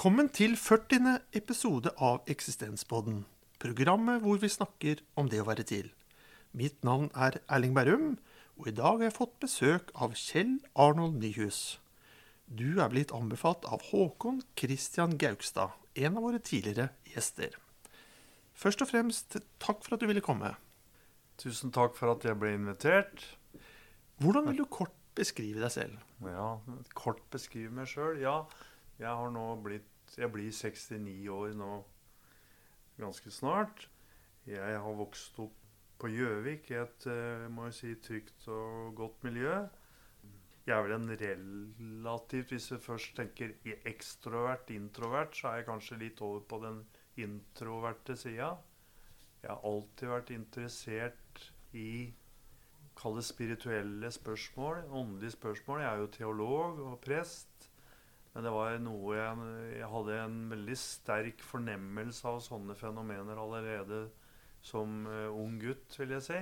Velkommen til 40. episode av Eksistenspodden. Programmet hvor vi snakker om det å være til. Mitt navn er Erling Berrum, og i dag har jeg fått besøk av Kjell Arnold Nyhus. Du er blitt anbefalt av Håkon Christian Gaugstad, en av våre tidligere gjester. Først og fremst, takk for at du ville komme. Tusen takk for at jeg ble invitert. Hvordan vil du kort beskrive deg selv? Ja, Kort beskrive meg sjøl? Ja, jeg har nå blitt Jeg blir 69 år nå ganske snart. Jeg har vokst opp på Gjøvik i et eh, må jeg si, trygt og godt miljø. Jeg er vel en relativt Hvis jeg først tenker ekstrovert, introvert, så er jeg kanskje litt over på den introverte sida. Jeg har alltid vært interessert i Kall det spirituelle spørsmål, åndelige spørsmål. Jeg er jo teolog og prest. Men det var noe jeg, jeg hadde en veldig sterk fornemmelse av sånne fenomener allerede som uh, ung gutt, vil jeg si.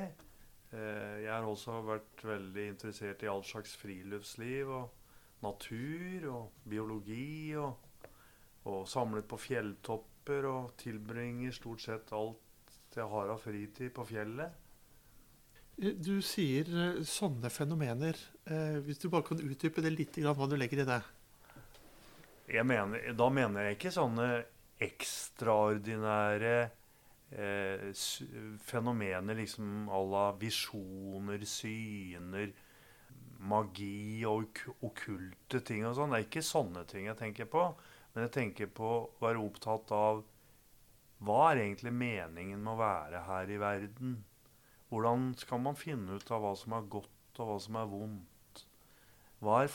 Uh, jeg har også vært veldig interessert i all slags friluftsliv og natur og biologi. Og, og samlet på fjelltopper og tilbringer stort sett alt jeg har av fritid på fjellet. Du sier eh, sånne fenomener. Eh, hvis du bare kan utdype det litt, hva du legger i det? Mener, da mener jeg ikke sånne ekstraordinære eh, fenomener liksom à la visjoner, syner, magi og okkulte ting og sånn. Det er ikke sånne ting jeg tenker på. Men jeg tenker på å være opptatt av hva er egentlig meningen med å være her i verden? Hvordan skal man finne ut av hva som er godt, og hva som er vondt? Hva er,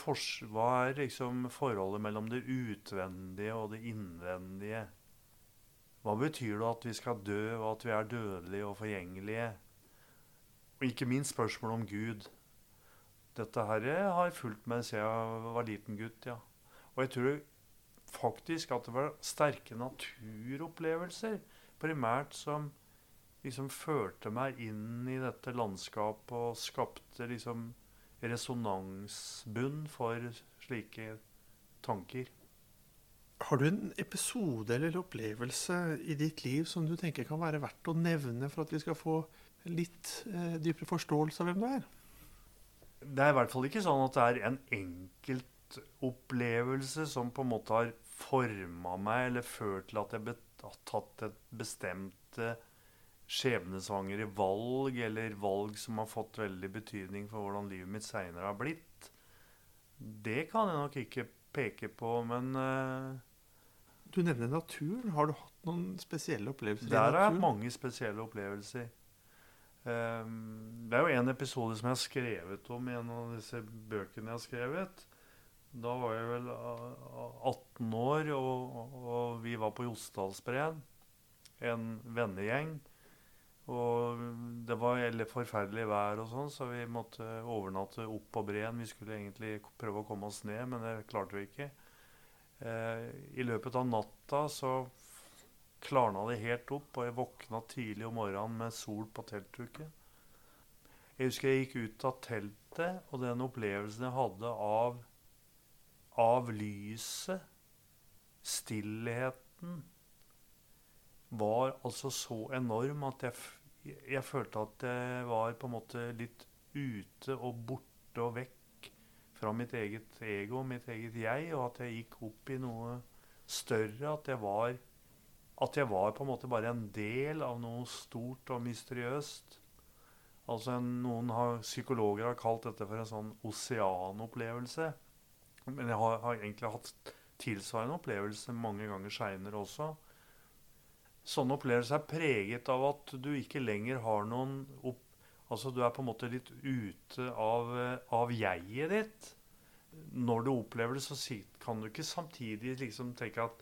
hva er liksom forholdet mellom det utvendige og det innvendige? Hva betyr det at vi skal dø, og at vi er dødelige og forgjengelige? Og ikke minst spørsmålet om Gud. Dette her har fulgt meg siden jeg var liten gutt. ja. Og jeg tror faktisk at det var sterke naturopplevelser primært som liksom førte meg inn i dette landskapet og skapte liksom resonansbunn for slike tanker. Har du en episode eller opplevelse i ditt liv som du tenker kan være verdt å nevne for at vi skal få litt eh, dypere forståelse av hvem du er? Det er i hvert fall ikke sånn at det er en enkeltopplevelse som på en måte har forma meg eller ført til at jeg har tatt et bestemt skjebnesvangre valg, eller valg som har fått veldig betydning for hvordan livet mitt seinere har blitt. Det kan jeg nok ikke peke på, men uh, Du nevner naturen. Har du hatt noen spesielle opplevelser der i naturen? Der har jeg mange spesielle opplevelser. Um, det er jo en episode som jeg har skrevet om i en av disse bøkene jeg har skrevet. Da var jeg vel 18 år, og, og vi var på Jostdalsbreen, En vennegjeng. Og det var forferdelig vær, og sånn, så vi måtte overnatte opp på breen. Vi skulle egentlig prøve å komme oss ned, men det klarte vi ikke. Eh, I løpet av natta så klarna det helt opp, og jeg våkna tidlig om morgenen med sol på teltduken. Jeg husker jeg gikk ut av teltet, og den opplevelsen jeg hadde av, av lyset, stillheten var altså så enorm at jeg, jeg, følte at jeg var på en måte litt ute og borte og vekk fra mitt eget ego, mitt eget jeg, og at jeg gikk opp i noe større. At jeg var, at jeg var på en måte bare en del av noe stort og mysteriøst. Altså Noen har, psykologer har kalt dette for en sånn oseanopplevelse. Men jeg har, har egentlig hatt tilsvarende opplevelse mange ganger seinere også sånne opplevelser er preget av at du ikke lenger har noen opp, Altså du er på en måte litt ute av, av jeget ditt. Når du opplever det, så kan du ikke samtidig liksom tenke at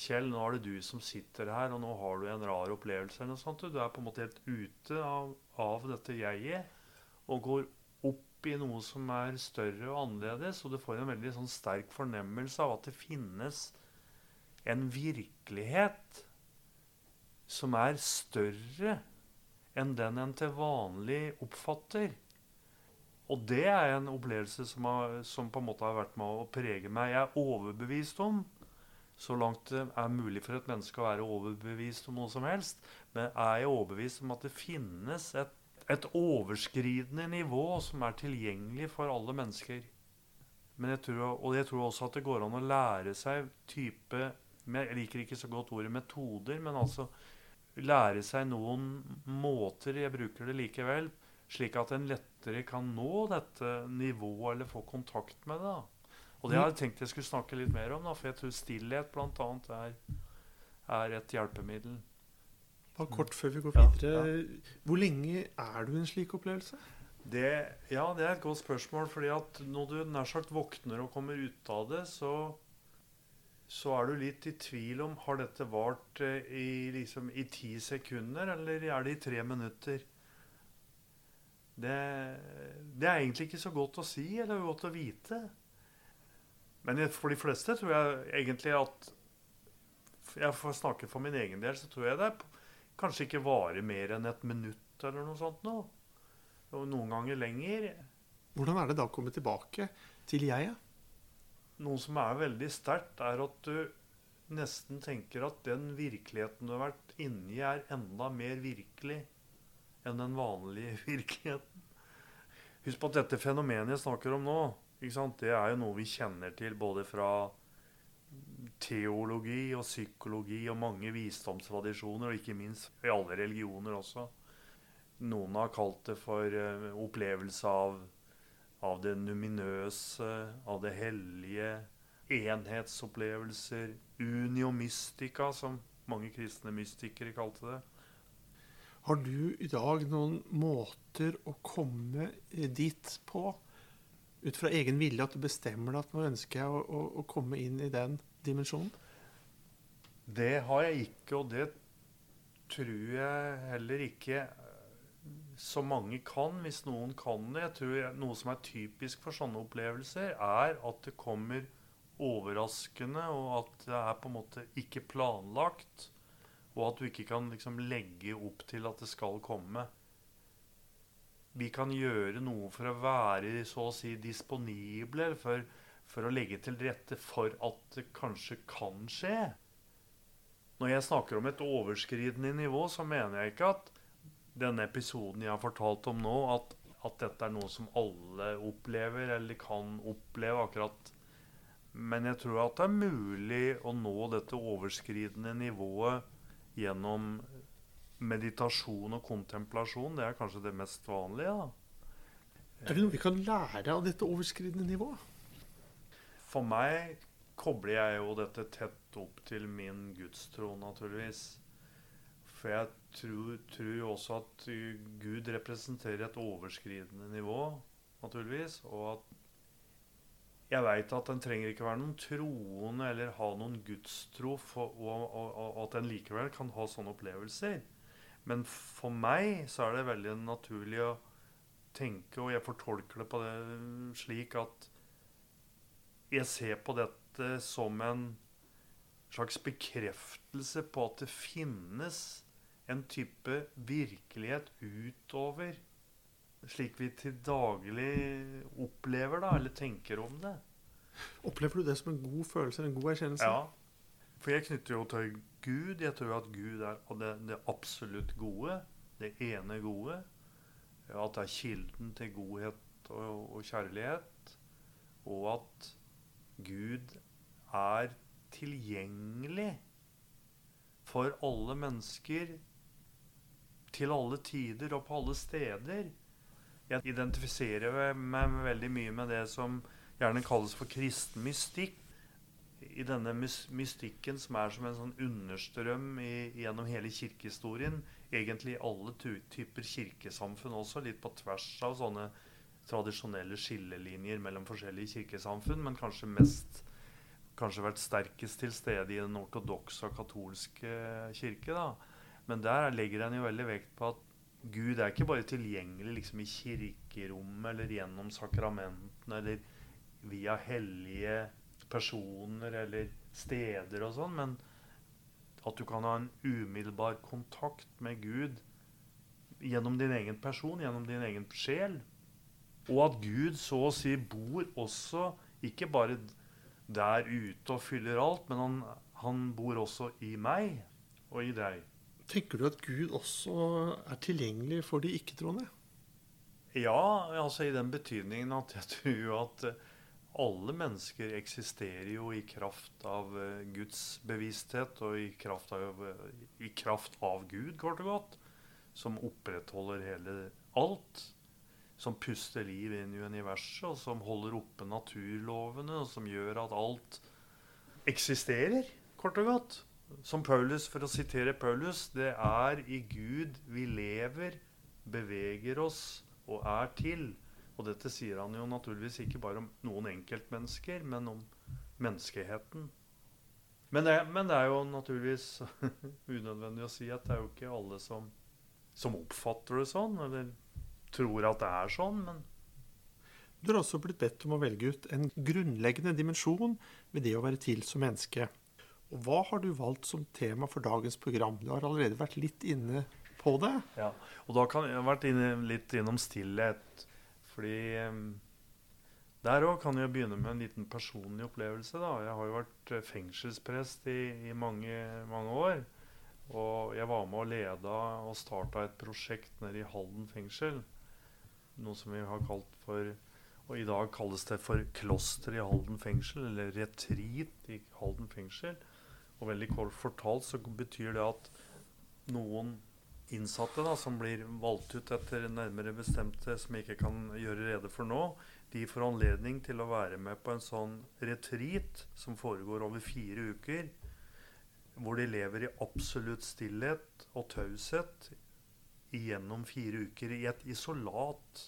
Kjell, nå er det du som sitter her, og nå har du en rar opplevelse. eller noe sånt. Du er på en måte helt ute av, av dette jeget og går opp i noe som er større og annerledes. Og du får en veldig sånn sterk fornemmelse av at det finnes en virkelighet som er større enn den en til vanlig oppfatter. Og det er en opplevelse som, har, som, på en måte har vært med å prege meg. Jeg er overbevist om, så langt det er mulig for et menneske å være overbevist om noe som helst. Men er jeg overbevist om at det finnes et, et overskridende nivå som er tilgjengelig for alle mennesker? Men jeg tror, og jeg tror også at det går an å lære seg type Jeg liker ikke så godt ordet metoder, men altså lære seg noen måter, jeg bruker det likevel, slik at en lettere kan nå dette nivået eller få kontakt med det. Og det har jeg tenkt jeg skulle snakke litt mer om, da, for jeg tror stillhet bl.a. Er, er et hjelpemiddel. Bare kort før vi går Ja, videre. Hvor lenge er du i en slik opplevelse? Det, ja, det er et godt spørsmål. fordi at når du nær sagt våkner og kommer ut av det, så, så er du litt i tvil om har dette vart eh, i, liksom, i ti sekunder, eller er det i tre minutter. Det, det er egentlig ikke så godt å si eller godt å vite. Men for de fleste tror jeg egentlig at Jeg får snakke for min egen del, så tror jeg det kanskje ikke varer mer enn et minutt eller noe sånt nå. Noen ganger lenger. Hvordan er det da å komme tilbake til jeget? Noe som er veldig sterkt, er at du nesten tenker at den virkeligheten du har vært inni, er enda mer virkelig enn den vanlige virkeligheten. Husk på at dette fenomenet jeg snakker om nå, det er jo noe vi kjenner til både fra teologi og psykologi og mange visdomstradisjoner, og ikke minst i alle religioner også. Noen har kalt det for eh, opplevelse av, av det numinøse, av det hellige, enhetsopplevelser, unio mystica, som mange kristne mystikere kalte det. Har du i dag noen måter å komme dit på? Ut fra egen vilje at du bestemmer deg at nå ønsker jeg å, å, å komme inn i den dimensjonen? Det har jeg ikke, og det tror jeg heller ikke så mange kan, hvis noen kan det. Jeg tror Noe som er typisk for sånne opplevelser, er at det kommer overraskende, og at det er på en måte ikke planlagt. Og at du ikke kan liksom legge opp til at det skal komme. Vi kan gjøre noe for å være så å si disponible, for, for å legge til rette for at det kanskje kan skje. Når jeg snakker om et overskridende nivå, så mener jeg ikke at denne episoden jeg har fortalt om nå, at, at dette er noe som alle opplever eller kan oppleve akkurat. Men jeg tror at det er mulig å nå dette overskridende nivået gjennom meditasjon og kontemplasjon. Det er kanskje det mest vanlige. da. Er det noe vi kan lære av dette overskridende nivået? For meg kobler jeg jo dette tett opp til min gudstro, naturligvis. For jeg tror, jo også at uh, Gud representerer et overskridende nivå, naturligvis. Og at jeg veit at en trenger ikke være noen troende eller ha noen gudstro, for, og, og, og at en likevel kan ha sånne opplevelser. Men for meg så er det veldig naturlig å tenke, og jeg fortolker det på det slik at jeg ser på dette som en slags bekreftelse på at det finnes en type virkelighet utover slik vi til daglig opplever da, eller tenker om det. Opplever du det som en god følelse, en god erkjennelse? Ja. For jeg knytter jo til Gud. Jeg tror at Gud er det, det absolutt gode. Det ene gode. At det er kilden til godhet og, og kjærlighet. Og at Gud er tilgjengelig for alle mennesker til alle tider og på alle steder. Jeg identifiserer meg veldig mye med det som gjerne kalles for kristen mystikk. I denne mystikken som er som en sånn understrøm i, gjennom hele kirkehistorien. Egentlig i alle typer kirkesamfunn også, litt på tvers av sånne tradisjonelle skillelinjer mellom forskjellige kirkesamfunn, men kanskje mest kanskje vært sterkest til stede i den ortodokse og katolske kirke. da. Men der legger en jo veldig vekt på at Gud er ikke bare tilgjengelig liksom i kirkerommet eller gjennom sakramentene eller via hellige personer eller steder og sånn, men at du kan ha en umiddelbar kontakt med Gud gjennom din egen person, gjennom din egen sjel. Og at Gud så å si bor også ikke bare der ute og fyller alt, men han, han bor også i meg og i deg. Tenker du at Gud også er tilgjengelig for de ikke-troende? Ja, altså i den betydningen at jeg tror at eh, alle mennesker eksisterer jo i kraft av eh, Guds bevissthet og i kraft av, eh, i kraft av Gud, kort og godt. Som opprettholder hele alt. Som puster liv inn i universet, og som holder oppe naturlovene, og som gjør at alt eksisterer, kort og godt. Som Paulus, for å sitere Paulus, det er i Gud vi lever, beveger oss og er til. Og dette sier han jo naturligvis ikke bare om noen enkeltmennesker, men om menneskeheten. Men det, men det er jo naturligvis unødvendig å si at det er jo ikke alle som, som oppfatter det sånn, eller tror at det er sånn. men Du har også blitt bedt om å velge ut en grunnleggende dimensjon ved det å være til som menneske. Og Hva har du valgt som tema for dagens program? Du har allerede vært litt inne på det. Ja, og da kan jeg vært inne, litt innom stillhet. Fordi um, der òg kan jeg begynne med en liten personlig opplevelse. da. Jeg har jo vært eh, fengselsprest i, i mange, mange, år. Og jeg var med og leda og starta et prosjekt nede i Halden fengsel. Noe som vi har kalt for Og i dag kalles det for kloster i Halden fengsel, eller retreat i Halden fengsel. Og veldig kort fortalt så betyr det at noen innsatte da, som blir valgt ut etter nærmere bestemte som jeg ikke kan gjøre rede for nå, de får anledning til å være med på en sånn retreat som foregår over fire uker. Hvor de lever i absolutt stillhet og taushet gjennom fire uker i et isolat.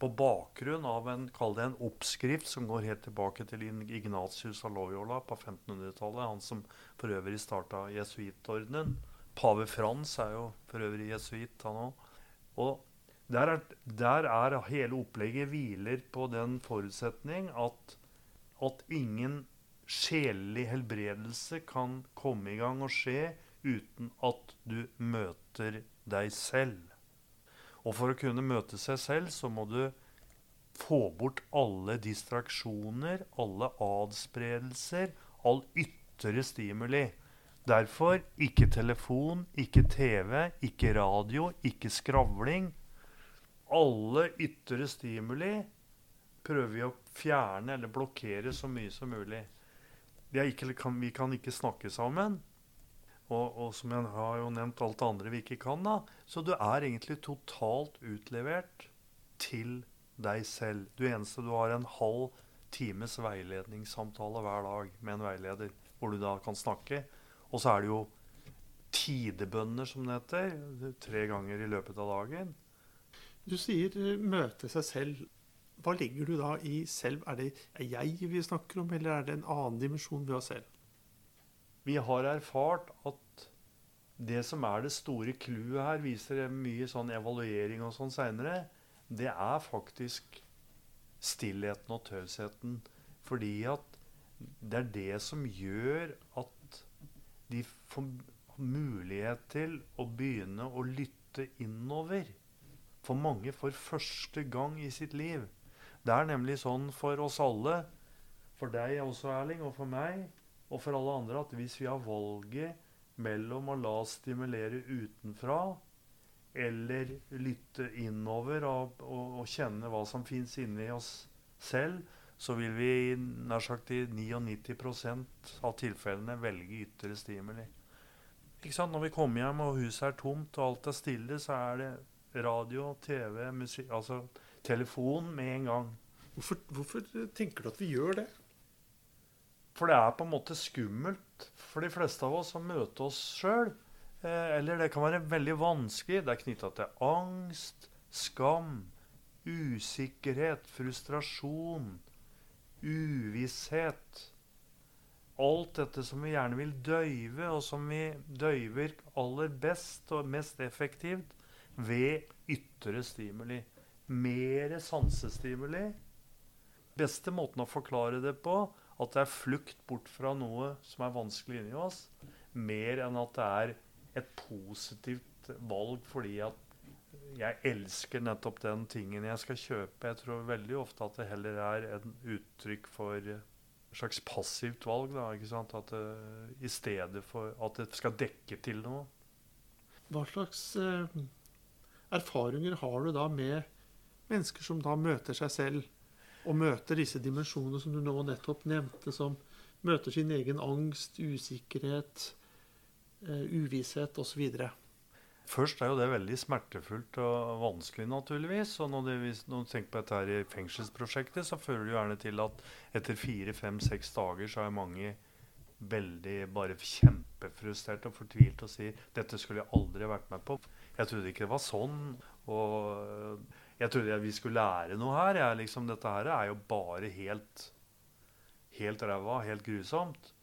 På bakgrunn av en, kall det en oppskrift som går helt tilbake til Ignatius av Loyola på 1500-tallet. Han som for øvrig starta jesuittordenen. Pave Frans er jo for øvrig jesuitt, han òg. Og der er, der er, hele opplegget hviler på den forutsetning at, at ingen sjelelig helbredelse kan komme i gang og skje uten at du møter deg selv. Og for å kunne møte seg selv, så må du få bort alle distraksjoner, alle adspredelser, all ytre stimuli. Derfor ikke telefon, ikke TV, ikke radio, ikke skravling. Alle ytre stimuli prøver vi å fjerne eller blokkere så mye som mulig. Ikke, vi kan ikke snakke sammen. Og, og, som jeg har jo nevnt alt det andre vi ikke kan, da. Så du er egentlig totalt utlevert til deg selv. Du eneste du har en halv times veiledningssamtale hver dag med en veileder, hvor du da kan snakke. Og så er det jo tidebønner, som det heter, tre ganger i løpet av dagen. Du sier eh, 'møte seg selv'. Hva legger du da i selv? Er det jeg vi snakker om, eller er det en annen dimensjon ved oss selv? Vi har erfart at det som er det store clouet her, viser mye sånn evaluering og sånn seinere, det er faktisk stillheten og tausheten. Fordi at det er det som gjør at de får mulighet til å begynne å lytte innover. For mange for første gang i sitt liv. Det er nemlig sånn for oss alle, for deg også, Erling, og for meg, og for alle andre, at hvis vi har valget mellom å la oss stimulere utenfra eller lytte innover og, og, og kjenne hva som fins inni oss selv, så vil vi nær sagt i 99% av tilfellene velge ytre stimuli. Ikke sant? Når vi kommer hjem og huset er tomt og alt er stille, så er det radio, TV, musikk Altså telefon med en gang. Hvorfor, hvorfor tenker du at vi gjør det? For det er på en måte skummelt for de fleste av oss å møte oss sjøl. Eh, eller det kan være veldig vanskelig. Det er knytta til angst, skam, usikkerhet, frustrasjon uvisshet. Alt dette som vi gjerne vil døyve, og som vi døyver aller best og mest effektivt ved ytre stimuli. Mer sansestimuli. Beste måten å forklare det på, at det er flukt bort fra noe som er vanskelig inni oss, mer enn at det er et positivt valg fordi at jeg elsker nettopp den tingen jeg skal kjøpe. Jeg tror veldig ofte at det heller er en uttrykk for et slags passivt valg. da, ikke sant? At det, I stedet for at det skal dekke til noe. Hva slags eh, erfaringer har du da med mennesker som da møter seg selv, og møter disse dimensjonene som du nå nettopp nevnte, som møter sin egen angst, usikkerhet, eh, uvisshet osv.? Først er jo det veldig smertefullt og vanskelig, naturligvis. Og når, du tenker på dette her i fengselsprosjektet, så fører det gjerne til at etter fire, fem, seks dager så er mange veldig bare kjempefrustrert og fortvilt og sier 'Dette skulle jeg aldri vært med på'. Jeg trodde ikke det var sånn. Og jeg trodde vi skulle lære noe her. Jeg, liksom, dette her er jo bare helt, helt ræva, helt grusomt.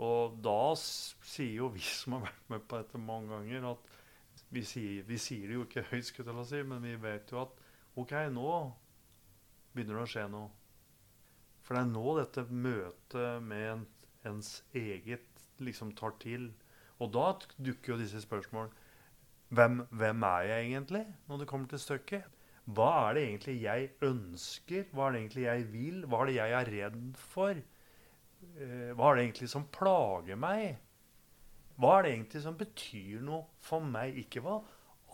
Og da sier jo vi som har vært med på dette mange ganger, at vi sier, vi sier, det jo ikke høyt, skulle jeg si, men vi vet jo at OK, nå begynner det å skje noe. For det er nå dette møtet med en, ens eget liksom tar til. Og da dukker jo disse spørsmål. Hvem, hvem er jeg egentlig, når det kommer til stykket? Hva er det egentlig jeg ønsker? Hva er det egentlig jeg vil? Hva er det jeg er redd for? Eh, hva er det egentlig som plager meg? Hva er det egentlig som betyr noe for meg? Ikke hva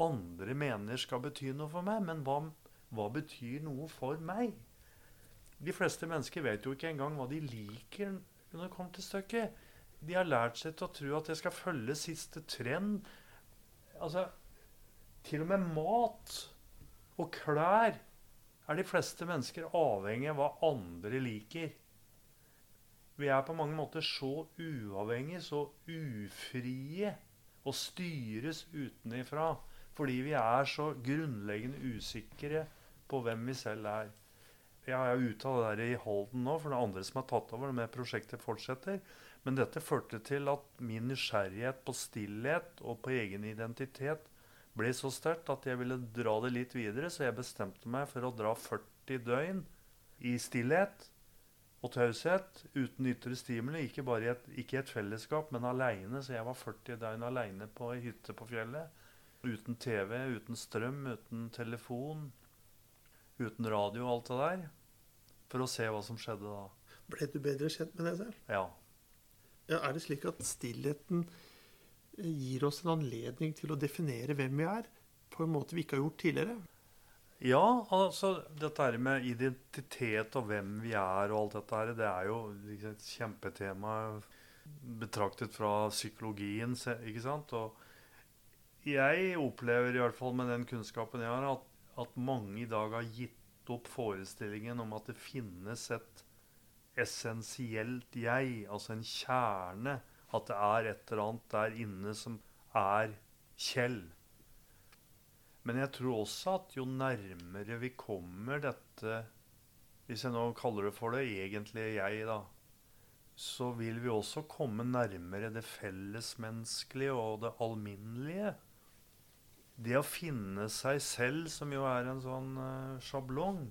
andre mener skal bety noe for meg, men hva, hva betyr noe for meg? De fleste mennesker vet jo ikke engang hva de liker når det kommer til stykket. De har lært seg til å tro at jeg skal følge siste trend. Altså Til og med mat og klær er de fleste mennesker avhengig av hva andre liker. Vi er på mange måter så uavhengige, så ufrie, og styres utenifra fordi vi er så grunnleggende usikre på hvem vi selv er. Jeg er ute av det der i Halden nå, for det er andre som har tatt over. med prosjektet fortsetter. Men dette førte til at min nysgjerrighet på stillhet og på egen identitet ble så sterkt at jeg ville dra det litt videre. Så jeg bestemte meg for å dra 40 døgn i stillhet og taushet uten ytre stimuli. Ikke bare i et, ikke et fellesskap, men aleine. Så jeg var 40 døgn aleine på ei hytte på fjellet. Uten TV, uten strøm, uten telefon, uten radio og alt det der. For å se hva som skjedde da. Ble du bedre kjent med deg selv? Ja. ja. Er det slik at stillheten gir oss en anledning til å definere hvem vi er, på en måte vi ikke har gjort tidligere? Ja, altså dette her med identitet og hvem vi er og alt dette her, det er jo et kjempetema betraktet fra psykologien, ikke sant? Og jeg opplever i hvert fall med den kunnskapen jeg har, at, at mange i dag har gitt opp forestillingen om at det finnes et essensielt jeg, altså en kjerne. At det er et eller annet der inne som er Kjell. Men jeg tror også at jo nærmere vi kommer dette Hvis jeg nå kaller det for det egentlige jeg, da, så vil vi også komme nærmere det fellesmenneskelige og det alminnelige. Det å finne seg selv, som jo er en sånn uh, sjablong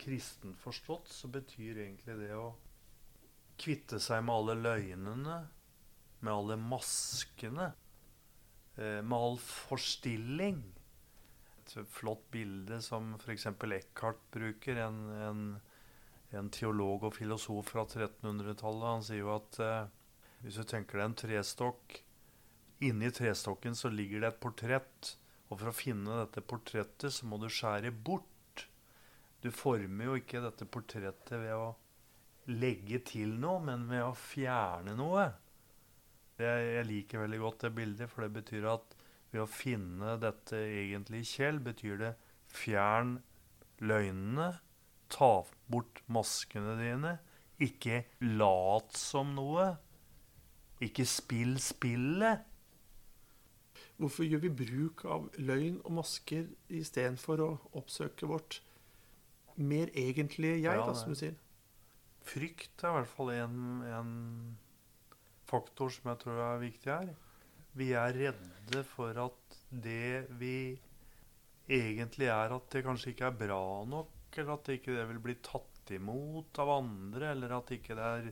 Kristen forstått, så betyr egentlig det å kvitte seg med alle løgnene, med alle maskene, uh, med all forstilling Et flott bilde som f.eks. Eckhart bruker, en, en, en, teolog og filosof fra 1300-tallet. Han sier jo at eh, hvis du tenker deg en trestokk Inni trestokken så ligger det et portrett. Og for å finne dette portrettet så må du skjære bort. Du former jo ikke dette portrettet ved å legge til noe, men ved å fjerne noe. Jeg, jeg liker veldig godt det bildet, for det betyr at ved å finne dette egentlig Kjell, betyr det fjern løgnene, ta bort maskene dine, ikke lat som noe, ikke spill spillet. Hvorfor gjør vi bruk av løgn og masker istedenfor å oppsøke vårt mer egentlige jeg, ja, da, som du sier? Frykt er i hvert fall en, en faktor som jeg tror er viktig her. Vi er redde for at det vi egentlig er, at det kanskje ikke er bra nok, eller at det ikke det vil bli tatt imot av andre, eller at ikke det er,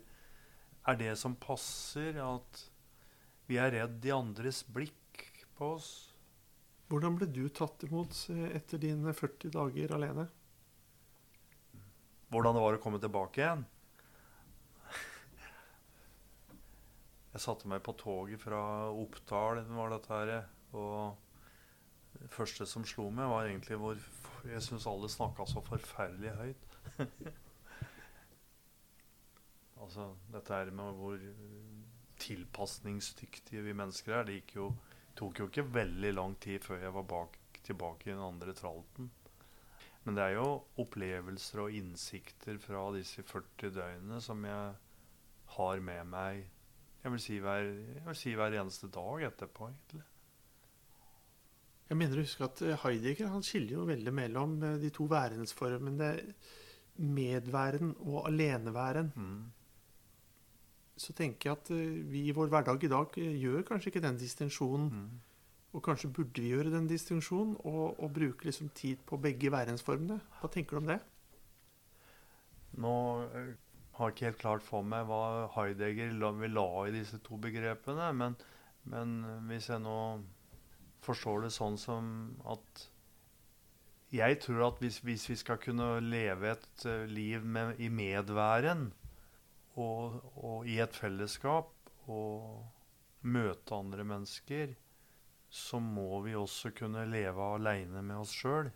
er det som passer. At vi er redd de andres blikk på oss. Hvordan ble du tatt imot eh, etter dine 40 dager alene? Hvordan det var å komme tilbake igjen? Jeg satte meg på toget fra Oppdal, var dette her. Og det første som slo meg, var egentlig hvor Jeg syns alle snakka så forferdelig høyt. altså dette her med hvor tilpasningsdyktige vi mennesker er. Det jo, tok jo ikke veldig lang tid før jeg var bak, tilbake i den andre tralten. Men det er jo opplevelser og innsikter fra disse 40 døgnene som jeg har med meg jeg vil si hver, jeg vil si hver eneste dag etterpå, egentlig. Jeg mener å huske at Heidegger han skiller jo veldig mellom eh, de to værensformene medværen og aleneværen. Mm. Så tenker jeg at eh, vi i vår hverdag i dag eh, gjør kanskje ikke den distinksjonen. Mm. Og kanskje burde vi gjøre den distinksjonen og, og bruke liksom tid på begge værensformene. Hva tenker du om det? Nå eh, har ikke helt klart for meg hva Heidegger vil la i disse to begrepene, men, men hvis jeg nå forstår det sånn som at Jeg tror at hvis, hvis vi skal kunne leve et eh, liv med, i medværen og, og i et fellesskap og møte andre mennesker, så må vi også kunne leve aleine med oss sjøl.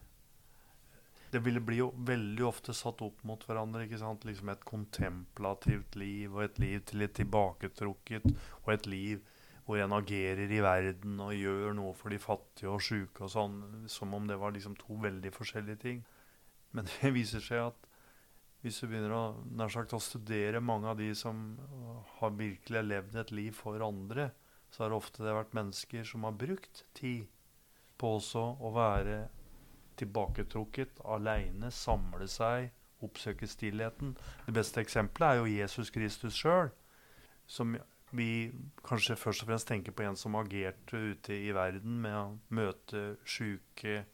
Det ville bli jo veldig ofte satt opp mot hverandre. ikke sant? Liksom Et kontemplativt liv og et liv til et tilbaketrukket og et liv hvor en agerer i verden og gjør noe for de fattige og sjuke og sånn. Som om det var liksom to veldig forskjellige ting. Men det viser seg at hvis du begynner å, nær sagt, å studere mange av de som har virkelig levd et liv for andre, så har det ofte vært mennesker som har brukt tid på også å være tilbaketrukket, aleine, samle seg, oppsøke stillheten. Det beste eksempelet er jo Jesus Kristus sjøl, som vi kanskje først og fremst tenker på en som agerte ute i verden med å møte sjuke,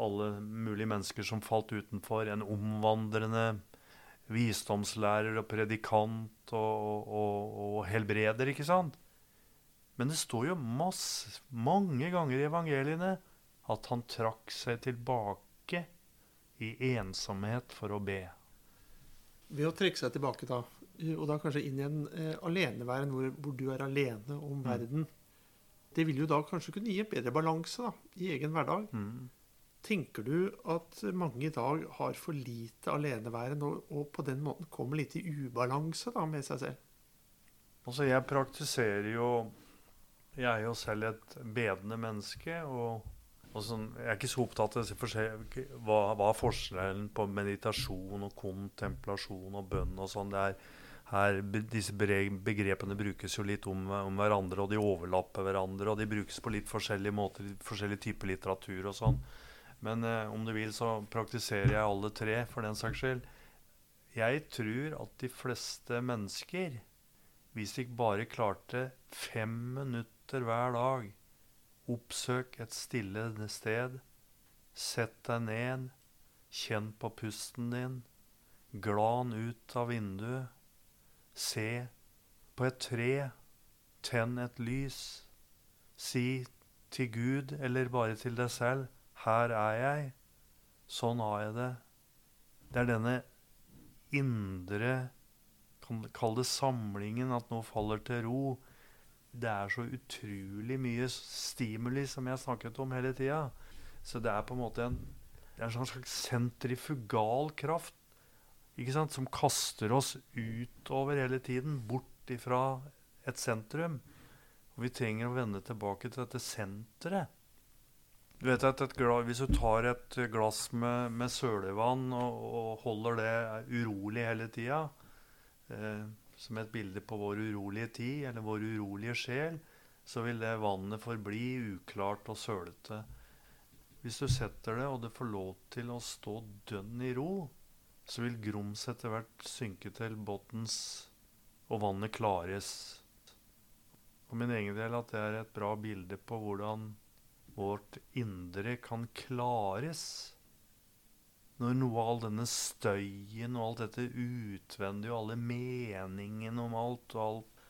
alle mulige mennesker som falt utenfor, en omvandrende visdomslærer og predikant og, og, og helbreder, ikke sant? Men det står jo masse, mange ganger i evangeliene at han trakk seg tilbake i ensomhet for å be. Ved å trekke seg tilbake, da, og da kanskje inn i en eh, aleneværen hvor, hvor du er alene om verden, det vil jo da kanskje kunne gi en bedre balanse da, i egen hverdag. Mm. Tenker du at mange i dag har for lite aleneværen, og, og på den måten kommer litt i ubalanse da, med seg selv? Altså, jeg praktiserer jo Jeg er jo selv et bedende menneske. og sånn, Jeg er ikke så opptatt av hva, hva er forskjellen på meditasjon og kontemplasjon og bønn og sånn. er her, disse begrepene brukes jo litt om, om, hverandre, og de overlapper hverandre. Og de brukes på litt forskjellige måter, forskjellige typer litteratur og sånn. Men eh, om du vil, så praktiserer jeg alle tre, for den saks skyld. Jeg tror at de fleste mennesker, hvis de bare klarte fem minutter hver dag Oppsøk et stille sted. Sett deg ned. Kjenn på pusten din. Glan ut av vinduet. Se på et tre. Tenn et lys. Si til Gud, eller bare til deg selv, 'Her er jeg'. Sånn har jeg det. Det er denne indre Kall det samlingen, at noe faller til ro. Det er så utrolig mye stimuli, som jeg snakket om hele tida. Så det er på en måte en, en slags sentrifugal kraft ikke sant, som kaster oss utover hele tiden, bort ifra et sentrum. Og vi trenger å vende tilbake til dette senteret. Du vet at glass, Hvis du tar et glass med, med sølevann og, og, holder det urolig hele tida, eh, som et bilde på vår urolige tid eller vår urolige sjel, så vil det vannet forbli uklart og sølete. Hvis du setter det, og det får lov til å stå dønn i ro, så vil grums etter hvert synke til bunns, og vannet klares. For min egen del at det er et bra bilde på hvordan vårt indre kan klares. Når noe av all denne støyen og alt dette utvendige og alle meningene om alt og alt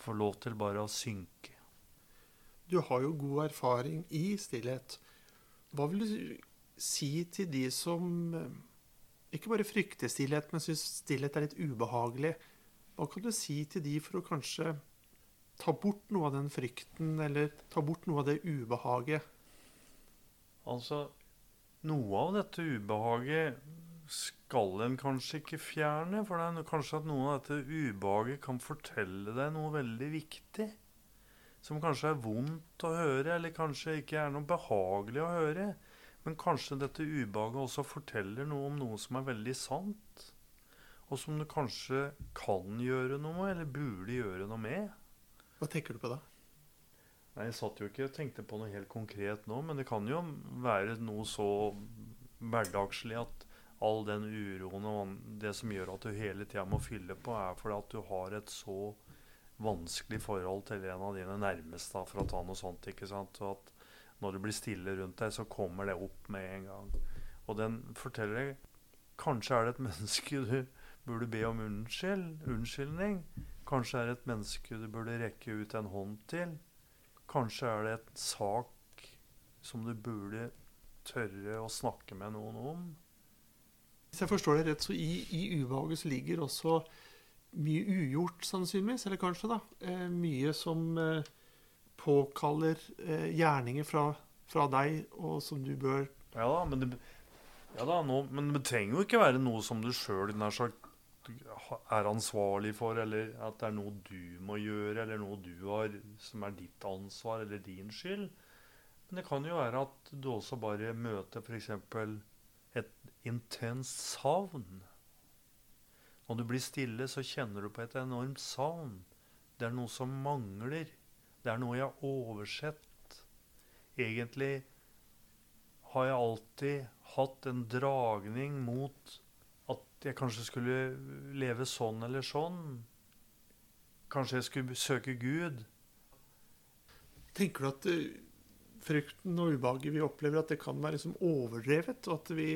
får lov til bare å synke. Du har jo god erfaring i stillhet. Hva vil du si til de som eh, ikke bare frykter stillhet, men syns stillhet er litt ubehagelig? Hva kan du si til de for å kanskje ta bort noe av den frykten, eller ta bort noe av det ubehaget? Altså, noe av dette ubehaget skal en kanskje ikke fjerne. For det er kanskje at noe av dette ubehaget kan fortelle deg noe veldig viktig. Som kanskje er vondt å høre, eller kanskje ikke er noe behagelig å høre. Men kanskje dette ubehaget også forteller noe om noe som er veldig sant. Og som du kanskje kan gjøre noe, med, eller burde gjøre noe med. Hva tenker du på da? Nei, Jeg satt jo ikke og tenkte på noe helt konkret nå, men det kan jo være noe så hverdagslig at all den uroen og det som gjør at du hele tida må fylle på, er fordi at du har et så vanskelig forhold til en av dine nærmeste, for å ta noe sånt. ikke sant? Og at når det blir stille rundt deg, så kommer det opp med en gang. Og den forteller deg Kanskje er det et menneske du burde be om unnskyld, unnskyldning. Kanskje er det et menneske du burde rekke ut en hånd til. Kanskje er det et sak som du burde tørre å snakke med noen om. Hvis jeg forstår det rett, så i, i ubehaget så ligger også mye ugjort, sannsynligvis. Eller kanskje, da. Eh, mye som eh, påkaller eh, gjerninger fra, fra, deg, og som du bør Ja da, men det, ja da, nå, men det trenger jo ikke være noe som du sjøl nær sagt er ansvarlig for, eller at det er noe du må gjøre, eller noe du har som er ditt ansvar eller din skyld. Men det kan jo være at du også bare møter f.eks. et intenst savn. Når du blir stille, så kjenner du på et enormt savn. Det er noe som mangler. Det er noe jeg har oversett. Egentlig har jeg alltid hatt en dragning mot jeg kanskje skulle leve sånn eller sånn. Kanskje jeg skulle søke Gud. Tenker du at uh, frykten og ubehaget vi opplever, at det kan være liksom overdrevet? Og at vi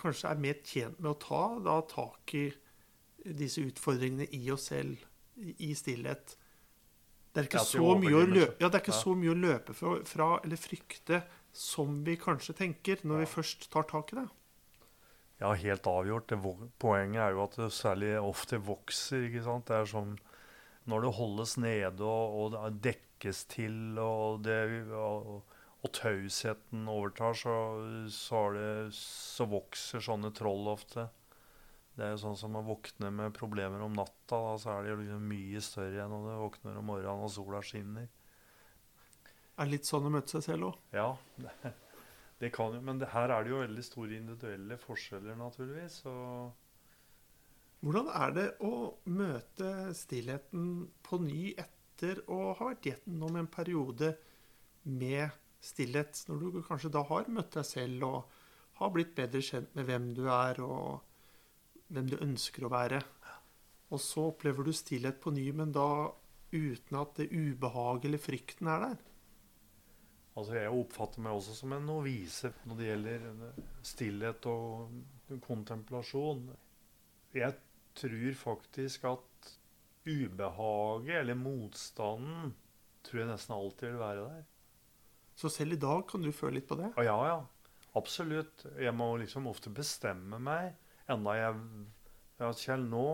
kanskje er mer tjent med å ta da, tak i disse utfordringene i oss selv, i stillhet? Det er ikke, så mye, å løpe, ja, det er ikke ja. så mye å løpe fra, fra eller frykte som vi kanskje tenker når ja. vi først tar tak i det. Ja, helt avgjort. Det, poenget er jo at det særlig ofte vokser. ikke sant? Det er sånn når det holdes nede og, og det dekkes til, og, det, og, og tausheten overtar, så, så, det, så, vokser sånne troll ofte. Det er jo sånn som å våkne med problemer om natta. Da, så er det jo liksom mye større enn når du våkner om morgenen og sola skinner. Er det litt sånn å møte seg selv òg? Ja, det, kan jo. Men det, her er det jo veldig store individuelle forskjeller, naturligvis. Hvordan er det å møte stillheten på ny etter å ha vært gjennom en periode med stillhet, når du kanskje da har møtt deg selv og har blitt bedre kjent med hvem du er, og hvem du ønsker å være. Og så opplever du stillhet på ny, men da uten at det ubehaget eller frykten er der. Altså Jeg oppfatter meg også som en novise når det gjelder stillhet og kontemplasjon. Jeg tror faktisk at ubehaget, eller motstanden, tror jeg nesten alltid vil være der. Så selv i dag kan du føle litt på det? Ja, ja. Absolutt. Jeg må liksom ofte bestemme meg. Enda jeg Ja, Kjell, nå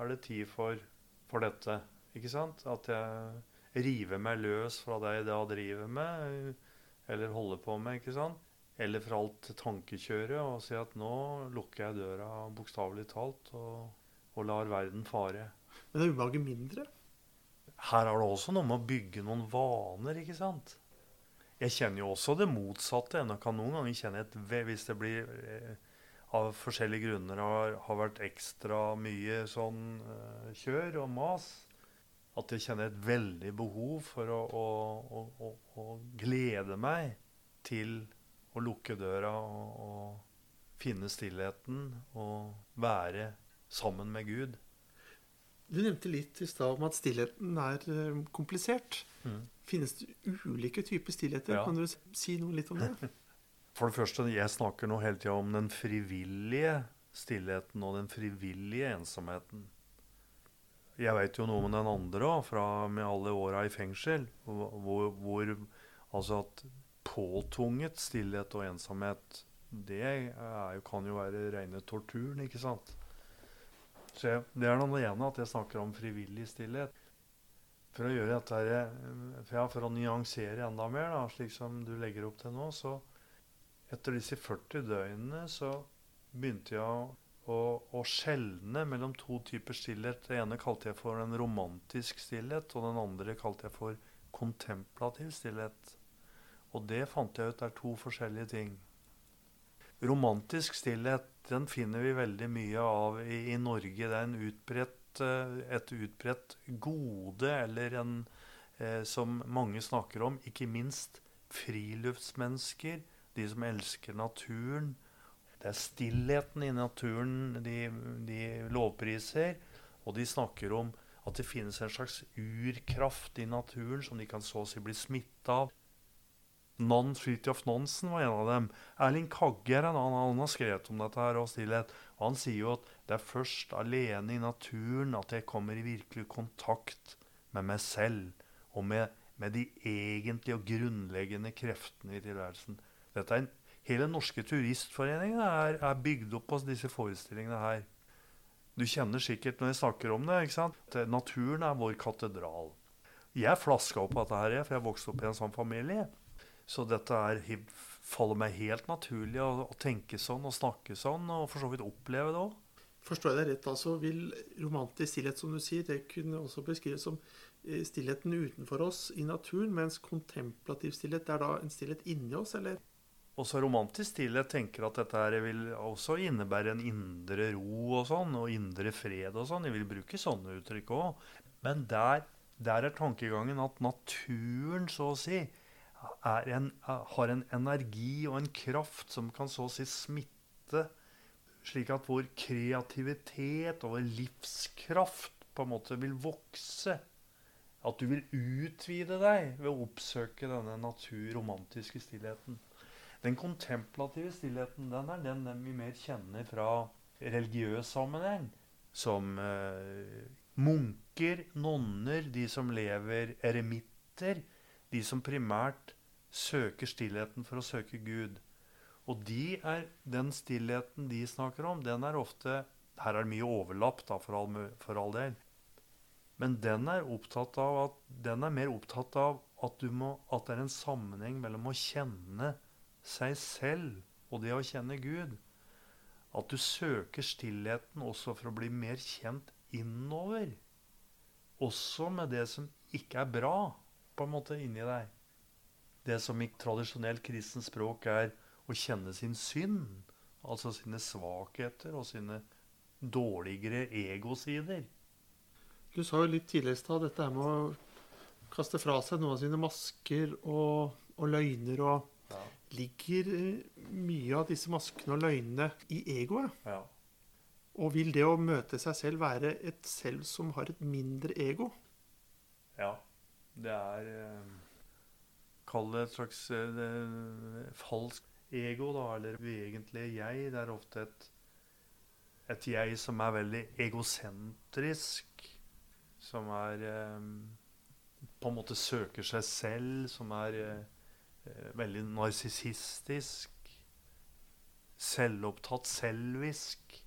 er det tid for, for dette. Ikke sant? At jeg rive meg løs fra det jeg da driver med, eller holder på med. ikke sant? Eller for alt tankekjøret og si at nå lukker jeg døra bokstavelig talt og, og, lar verden fare. Men er ubehaget mindre? Her er det også noe med å bygge noen vaner, ikke sant? Jeg kjenner jo også det motsatte. Jeg kan noen ganger kjenne et Hvis det blir eh, av forskjellige grunner har, har vært ekstra mye sånn eh, kjør og mas, at jeg kjenner et veldig behov for å, å, å, å glede meg til å lukke døra og, og finne stillheten og være sammen med Gud. Du nevnte litt i stad om at stillheten er eh, komplisert. Mm. Finnes det ulike typer stillheter? Ja. Kan du si noe litt om det? For det første, jeg snakker nå hele tida om den frivillige stillheten og den frivillige ensomheten. Jeg veit jo noe om den andre òg, med alle åra i fengsel. Hvor, hvor, altså at påtvunget stillhet og ensomhet, det er, kan jo være rene torturen, ikke sant? Så jeg, det er det ene at jeg snakker om frivillig stillhet. For å gjøre dette her, for, ja, for å nyansere enda mer, da, slik som du legger opp til nå, så etter disse 40 døgnene så begynte jeg å, å, skjelne mellom to typer stillhet. Det ene kalte jeg for en romantisk stillhet, og den andre kalte jeg for kontemplativ stillhet. Og det fant jeg ut er to forskjellige ting. Romantisk stillhet den finner vi veldig mye av i, i Norge. Det er utbredt, eh, et utbredt gode, eller en eh, som mange snakker om, ikke minst friluftsmennesker, de som elsker naturen. Det er stillheten i naturen de, de lovpriser, og de snakker om at det finnes en slags urkraft i naturen som de kan så å si bli smitta av. Nan Fridtjof Nansen var en av dem. Erling Kagge er en annen. Han har skrevet om dette her og stillhet. Og han sier jo at det er først alene i naturen at jeg kommer i virkelig kontakt med meg selv og med, med de egentlige og grunnleggende kreftene i tilværelsen. Dette er en, hele norske turistforeningen er, er bygd opp på disse forestillingene her. Du kjenner sikkert når jeg snakker om det. ikke sant? Naturen er vår katedral. Jeg flaska opp dette her, for jeg vokste opp i en sånn familie. Så dette er, faller meg helt naturlig å, å, tenke sånn og snakke sånn, og for så vidt oppleve det òg. Forstår jeg deg rett, altså vil romantisk stillhet, som du sier, det kunne også beskrives som eh, stillheten utenfor oss i naturen, mens kontemplativ stillhet er da en stillhet inni oss, eller? Også romantisk stillhet tenker at dette her vil også innebære en indre ro og sånn, og indre fred og sånn. Jeg vil bruke sånne uttrykk òg. Men der, der er tankegangen at naturen, så å si, en, har en energi og en kraft som kan så å si smitte, slik at vår kreativitet og vår livskraft på en måte vil vokse. At du vil utvide deg ved å oppsøke denne naturromantiske stillheten. Den kontemplative stillheten den er den, vi mer kjenner fra religiøs sammenheng. Som eh, munker, nonner, de som lever eremitter de som primært søker stillheten for å søke Gud. Og de er, den stillheten de snakker om, den er ofte Her er det mye overlapp, da, for all, for all del. Men den er, at, den er mer opptatt av at, må, at det er en sammenheng mellom å kjenne seg selv og det å kjenne Gud. At du søker stillheten også for å bli mer kjent innover. Også med det som ikke er bra på en måte inni deg. Det som i tradisjonelt kristent språk er å kjenne sin synd, altså sine svakheter og sine dårligere egosider. Du sa jo litt tidligere i stad dette med å kaste fra seg noen av sine masker og, og løgner. og ja. Ligger mye av disse maskene og løgnene i egoet? Ja. Og vil det å møte seg selv være et selv som har et mindre ego? Ja. Det er eh, Kall det et slags eh, det, falsk ego, da, eller uegentlige jeg. Det er ofte et, et jeg som er veldig egosentrisk. Som er eh, På en måte søker seg selv. Som er eh, veldig narsissistisk. Selvopptatt, selvisk.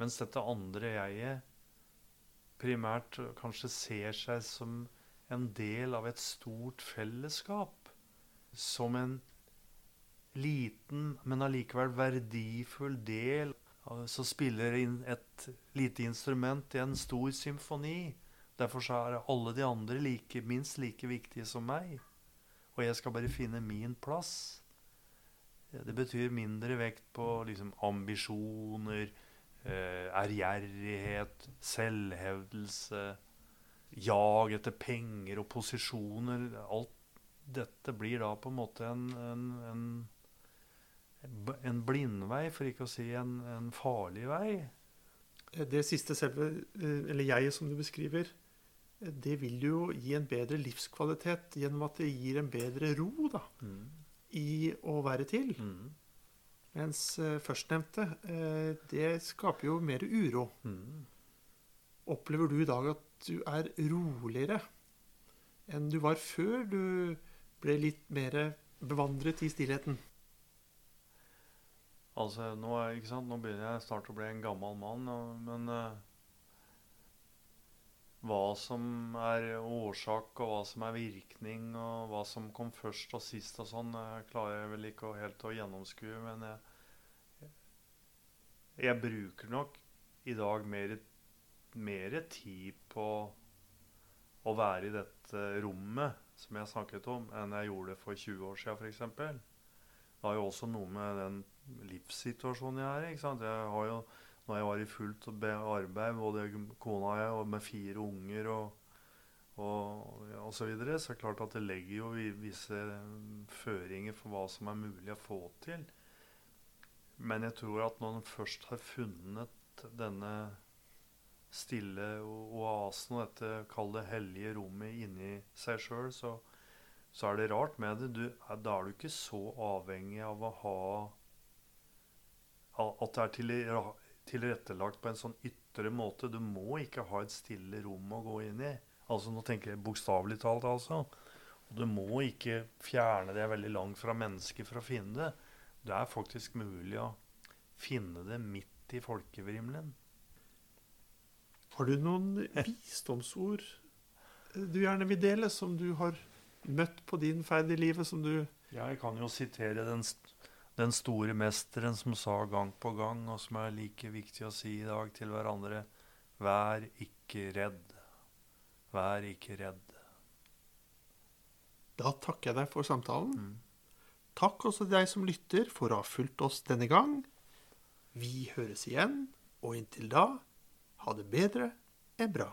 Mens dette andre jeget primært kanskje ser seg som en del av et stort fellesskap. Som en liten, men allikevel verdifull del som spiller inn et lite instrument i en stor symfoni. Derfor er alle de andre like, minst like viktige som meg. Og jeg skal bare finne min plass. Det betyr mindre vekt på liksom, ambisjoner, eh, selvhevdelse jag etter penger og posisjoner Alt dette blir da på en måte en, en, en, en blindvei, for ikke å si en, en farlig vei. Det siste selve, eh, eller jeget som du beskriver, det vil jo gi en bedre livskvalitet gjennom at det gir en bedre ro da, mm. i å være til. Mm. Mens uh, førstnevnte, uh, det skaper jo mer uro. Mm. Opplever du i dag at du er roligere enn du var før du ble litt mer bevandret i stillheten? Altså, nå, nå begynner jeg snart å bli en gammel mann, men uh, hva som er årsak, og hva som er virkning, og hva som kom først og sist og sånn, klarer jeg vel ikke helt å gjennomskue. Men jeg, jeg bruker nok i dag mer, mer tid på å være i dette rommet som jeg snakket om, enn jeg gjorde for 20 år siden, f.eks. Det har jo også noe med den livssituasjonen jeg er i. ikke sant? Jeg har jo når jeg var i fullt arbeid, både kona og jeg, og med fire unger og, og, og så videre, så er det klart at det legger jo visse føringer for hva som er mulig å få til. Men jeg tror at når en først har funnet denne stille oasen og dette kall det hellige rommet inni seg sjøl, så, så, er det rart med det. Du, da er du ikke så avhengig av å ha At det er til tilrettelagt på en sånn ytre måte. Du må ikke ha et stille rom å gå inn i. Altså Nå tenker jeg bokstavelig talt, altså. Og du må ikke fjerne det veldig langt fra mennesket for å finne det. Det er faktisk mulig å finne det midt i folkevrimelen. Har du noen visdomsord du gjerne vil dele, som du har møtt på din ferd i livet, som du Jeg kan jo sitere den den store mesteren som sa gang på gang, og som er like viktig å si i dag til hverandre Vær ikke redd. Vær ikke redd. Da takker jeg deg for samtalen. Mm. Takk også til deg som lytter, for å ha fulgt oss denne gang. Vi høres igjen, og inntil da, ha det bedre enn bra.